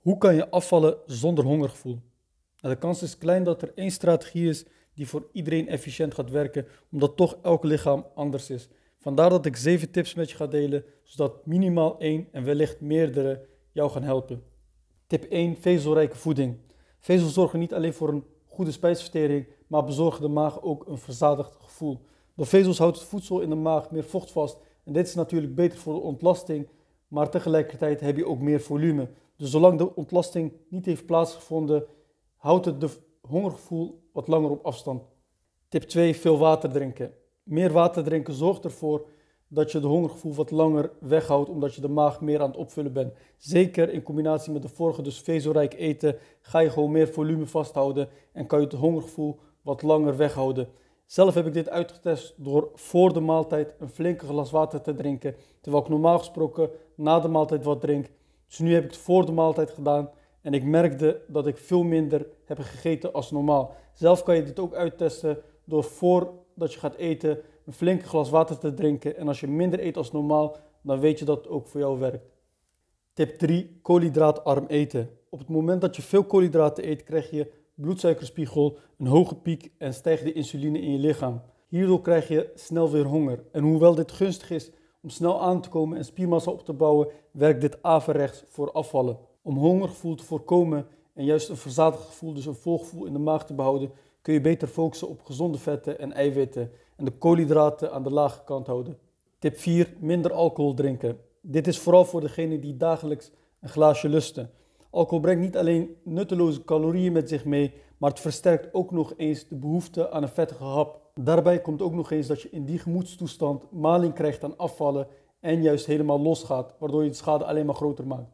Hoe kan je afvallen zonder hongergevoel? Nou, de kans is klein dat er één strategie is die voor iedereen efficiënt gaat werken, omdat toch elk lichaam anders is. Vandaar dat ik zeven tips met je ga delen, zodat minimaal één en wellicht meerdere jou gaan helpen. Tip 1: vezelrijke voeding. Vezels zorgen niet alleen voor een goede spijsvertering, maar bezorgen de maag ook een verzadigd gevoel. Door vezels houdt het voedsel in de maag meer vocht vast en dit is natuurlijk beter voor de ontlasting, maar tegelijkertijd heb je ook meer volume. Dus zolang de ontlasting niet heeft plaatsgevonden, houdt het de hongergevoel wat langer op afstand. Tip 2: veel water drinken. Meer water drinken zorgt ervoor dat je de hongergevoel wat langer weghoudt, omdat je de maag meer aan het opvullen bent. Zeker in combinatie met de vorige, dus vezelrijk eten, ga je gewoon meer volume vasthouden en kan je het hongergevoel wat langer weghouden. Zelf heb ik dit uitgetest door voor de maaltijd een flinke glas water te drinken, terwijl ik normaal gesproken na de maaltijd wat drink. Dus nu heb ik het voor de maaltijd gedaan en ik merkte dat ik veel minder heb gegeten als normaal. Zelf kan je dit ook uittesten door voordat je gaat eten een flinke glas water te drinken. En als je minder eet als normaal, dan weet je dat het ook voor jou werkt. Tip 3. Koolhydraatarm eten. Op het moment dat je veel koolhydraten eet, krijg je bloedsuikerspiegel, een hoge piek en stijgt de insuline in je lichaam. Hierdoor krijg je snel weer honger. En hoewel dit gunstig is om snel aan te komen en spiermassa op te bouwen, werkt dit averechts voor afvallen. Om hongergevoel te voorkomen en juist een verzadigd gevoel, dus een volgevoel in de maag te behouden, kun je beter focussen op gezonde vetten en eiwitten en de koolhydraten aan de lage kant houden. Tip 4. Minder alcohol drinken. Dit is vooral voor degenen die dagelijks een glaasje lusten. Alcohol brengt niet alleen nutteloze calorieën met zich mee, maar het versterkt ook nog eens de behoefte aan een vettige hap. Daarbij komt ook nog eens dat je in die gemoedstoestand maling krijgt aan afvallen en juist helemaal losgaat, waardoor je de schade alleen maar groter maakt.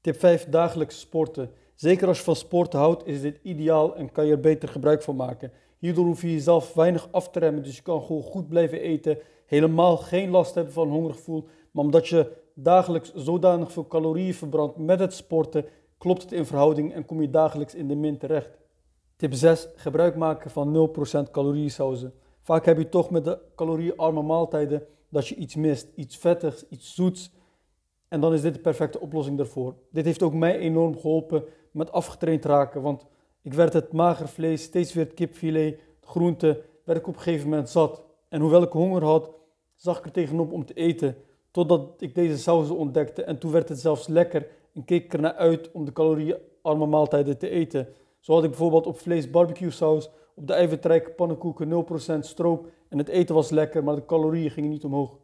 Tip 5. Dagelijks sporten. Zeker als je van sporten houdt, is dit ideaal en kan je er beter gebruik van maken. Hierdoor hoef je jezelf weinig af te remmen, dus je kan gewoon goed blijven eten. Helemaal geen last hebben van hongergevoel, maar omdat je dagelijks zodanig veel calorieën verbrandt met het sporten, klopt het in verhouding en kom je dagelijks in de min terecht. Tip 6. Gebruik maken van 0% caloriesauzen. Vaak heb je toch met de caloriearme maaltijden dat je iets mist, iets vettigs, iets zoets. En dan is dit de perfecte oplossing daarvoor. Dit heeft ook mij enorm geholpen met afgetraind raken, want ik werd het mager vlees, steeds weer het kipfilet, groente, werd ik op een gegeven moment zat. En hoewel ik honger had, zag ik er tegenop om te eten, totdat ik deze sauzen ontdekte. En toen werd het zelfs lekker en keek ik er naar uit om de caloriearme maaltijden te eten. Zo had ik bijvoorbeeld op vlees barbecue saus, op de eiwitrijke pannenkoeken 0% stroop en het eten was lekker, maar de calorieën gingen niet omhoog.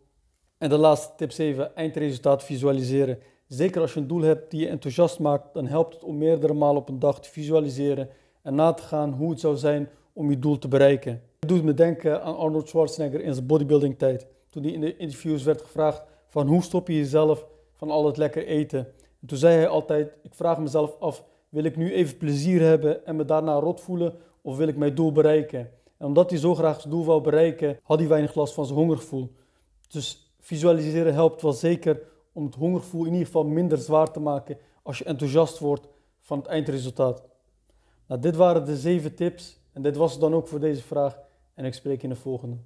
En de laatste tip 7, eindresultaat visualiseren. Zeker als je een doel hebt die je enthousiast maakt, dan helpt het om meerdere malen op een dag te visualiseren en na te gaan hoe het zou zijn om je doel te bereiken. Dit doet me denken aan Arnold Schwarzenegger in zijn bodybuilding tijd. Toen hij in de interviews werd gevraagd van hoe stop je jezelf van al het lekker eten. En toen zei hij altijd, ik vraag mezelf af, wil ik nu even plezier hebben en me daarna rot voelen of wil ik mijn doel bereiken? En omdat hij zo graag zijn doel wou bereiken, had hij weinig last van zijn hongergevoel. Dus visualiseren helpt wel zeker om het hongergevoel in ieder geval minder zwaar te maken als je enthousiast wordt van het eindresultaat. Nou, dit waren de zeven tips en dit was het dan ook voor deze vraag en ik spreek in de volgende.